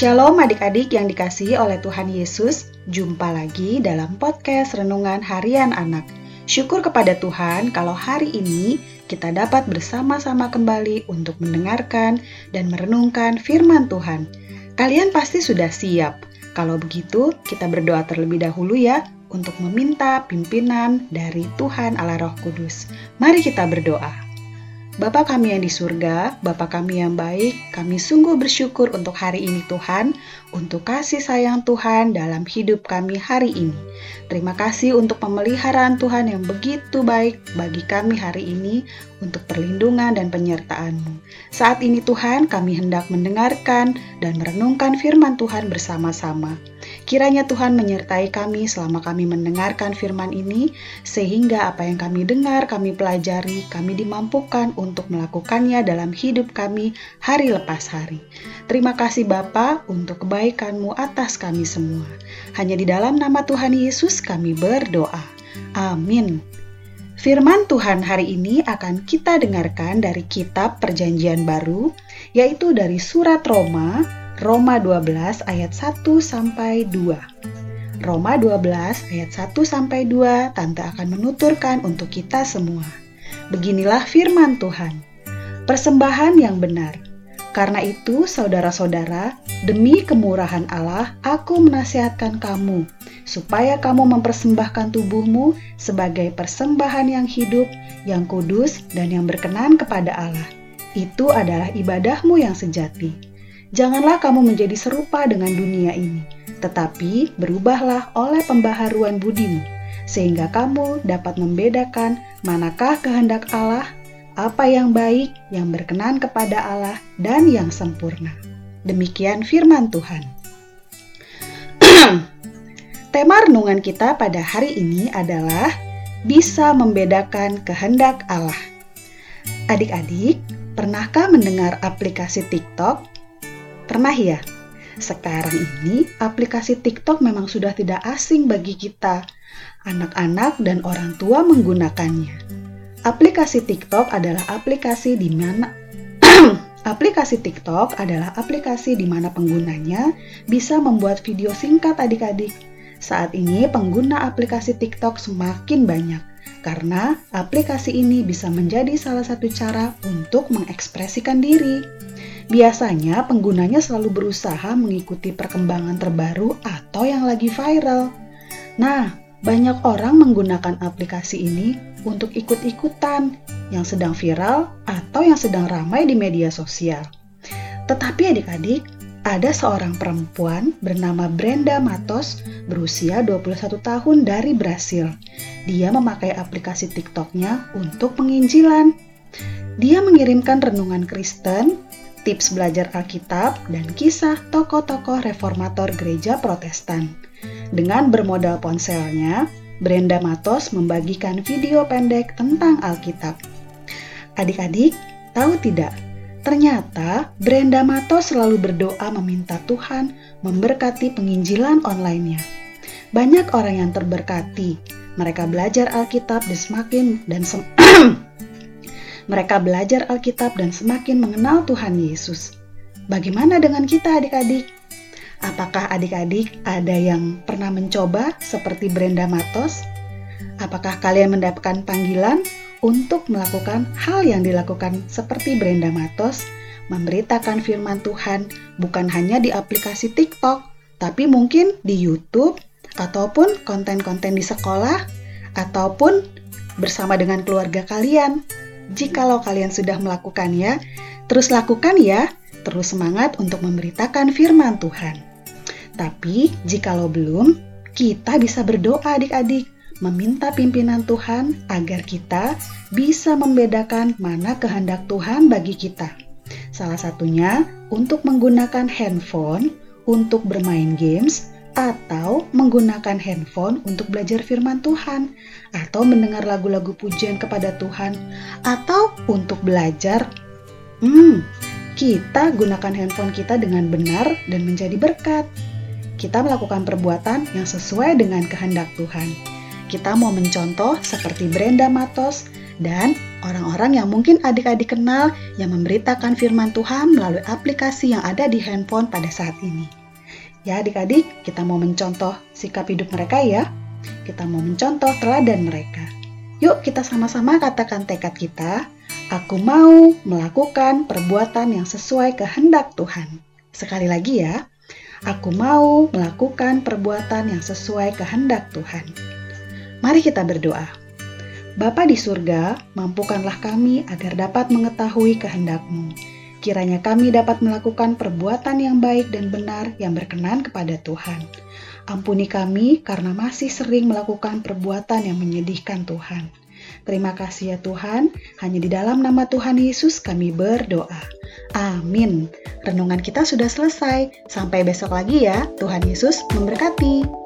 Shalom adik-adik yang dikasihi oleh Tuhan Yesus, jumpa lagi dalam podcast Renungan Harian Anak. Syukur kepada Tuhan kalau hari ini kita dapat bersama-sama kembali untuk mendengarkan dan merenungkan firman Tuhan. Kalian pasti sudah siap. Kalau begitu, kita berdoa terlebih dahulu ya untuk meminta pimpinan dari Tuhan Allah Roh Kudus. Mari kita berdoa. Bapa kami yang di surga, Bapa kami yang baik, kami sungguh bersyukur untuk hari ini Tuhan, untuk kasih sayang Tuhan dalam hidup kami hari ini. Terima kasih untuk pemeliharaan Tuhan yang begitu baik bagi kami hari ini, untuk perlindungan dan penyertaan-Mu. Saat ini Tuhan, kami hendak mendengarkan dan merenungkan firman Tuhan bersama-sama. Kiranya Tuhan menyertai kami selama kami mendengarkan firman ini, sehingga apa yang kami dengar, kami pelajari, kami dimampukan untuk melakukannya dalam hidup kami hari lepas hari. Terima kasih Bapa untuk kebaikan-Mu atas kami semua. Hanya di dalam nama Tuhan Yesus kami berdoa. Amin. Firman Tuhan hari ini akan kita dengarkan dari kitab Perjanjian Baru, yaitu dari surat Roma Roma 12 ayat 1 sampai 2. Roma 12 ayat 1 sampai 2 Tante akan menuturkan untuk kita semua. Beginilah firman Tuhan. Persembahan yang benar. Karena itu, saudara-saudara, demi kemurahan Allah, aku menasihatkan kamu supaya kamu mempersembahkan tubuhmu sebagai persembahan yang hidup, yang kudus, dan yang berkenan kepada Allah. Itu adalah ibadahmu yang sejati. Janganlah kamu menjadi serupa dengan dunia ini, tetapi berubahlah oleh pembaharuan budimu, sehingga kamu dapat membedakan manakah kehendak Allah, apa yang baik, yang berkenan kepada Allah, dan yang sempurna. Demikian firman Tuhan. Tema renungan kita pada hari ini adalah bisa membedakan kehendak Allah. Adik-adik, pernahkah mendengar aplikasi TikTok Pernah ya? Sekarang ini aplikasi TikTok memang sudah tidak asing bagi kita. Anak-anak dan orang tua menggunakannya. Aplikasi TikTok adalah aplikasi di mana Aplikasi TikTok adalah aplikasi di mana penggunanya bisa membuat video singkat adik-adik. Saat ini pengguna aplikasi TikTok semakin banyak karena aplikasi ini bisa menjadi salah satu cara untuk mengekspresikan diri. Biasanya penggunanya selalu berusaha mengikuti perkembangan terbaru atau yang lagi viral. Nah, banyak orang menggunakan aplikasi ini untuk ikut-ikutan yang sedang viral atau yang sedang ramai di media sosial. Tetapi adik-adik, ada seorang perempuan bernama Brenda Matos berusia 21 tahun dari Brasil. Dia memakai aplikasi TikToknya untuk penginjilan. Dia mengirimkan renungan Kristen tips belajar Alkitab, dan kisah tokoh-tokoh reformator gereja Protestan. Dengan bermodal ponselnya, Brenda Matos membagikan video pendek tentang Alkitab. Adik-adik, tahu tidak? Ternyata Brenda Matos selalu berdoa meminta Tuhan memberkati penginjilan online-nya. Banyak orang yang terberkati. Mereka belajar Alkitab dan semakin dan sem Mereka belajar Alkitab dan semakin mengenal Tuhan Yesus. Bagaimana dengan kita adik-adik? Apakah adik-adik ada yang pernah mencoba seperti Brenda Matos? Apakah kalian mendapatkan panggilan untuk melakukan hal yang dilakukan seperti Brenda Matos, memberitakan firman Tuhan bukan hanya di aplikasi TikTok, tapi mungkin di YouTube ataupun konten-konten di sekolah ataupun bersama dengan keluarga kalian Jikalau kalian sudah melakukannya, terus lakukan ya, terus semangat untuk memberitakan firman Tuhan. Tapi, jikalau belum, kita bisa berdoa adik-adik, meminta pimpinan Tuhan agar kita bisa membedakan mana kehendak Tuhan bagi kita. Salah satunya untuk menggunakan handphone untuk bermain games atau menggunakan handphone untuk belajar firman Tuhan, atau mendengar lagu-lagu pujian kepada Tuhan, atau untuk belajar. Hmm, kita gunakan handphone kita dengan benar dan menjadi berkat. Kita melakukan perbuatan yang sesuai dengan kehendak Tuhan. Kita mau mencontoh seperti Brenda Matos dan orang-orang yang mungkin adik-adik kenal yang memberitakan firman Tuhan melalui aplikasi yang ada di handphone pada saat ini. Ya adik-adik, kita mau mencontoh sikap hidup mereka ya. Kita mau mencontoh teladan mereka. Yuk kita sama-sama katakan tekad kita, aku mau melakukan perbuatan yang sesuai kehendak Tuhan. Sekali lagi ya, aku mau melakukan perbuatan yang sesuai kehendak Tuhan. Mari kita berdoa. Bapa di surga, mampukanlah kami agar dapat mengetahui kehendak-Mu. Kiranya kami dapat melakukan perbuatan yang baik dan benar yang berkenan kepada Tuhan. Ampuni kami karena masih sering melakukan perbuatan yang menyedihkan Tuhan. Terima kasih ya Tuhan, hanya di dalam nama Tuhan Yesus kami berdoa. Amin. Renungan kita sudah selesai. Sampai besok lagi ya. Tuhan Yesus memberkati.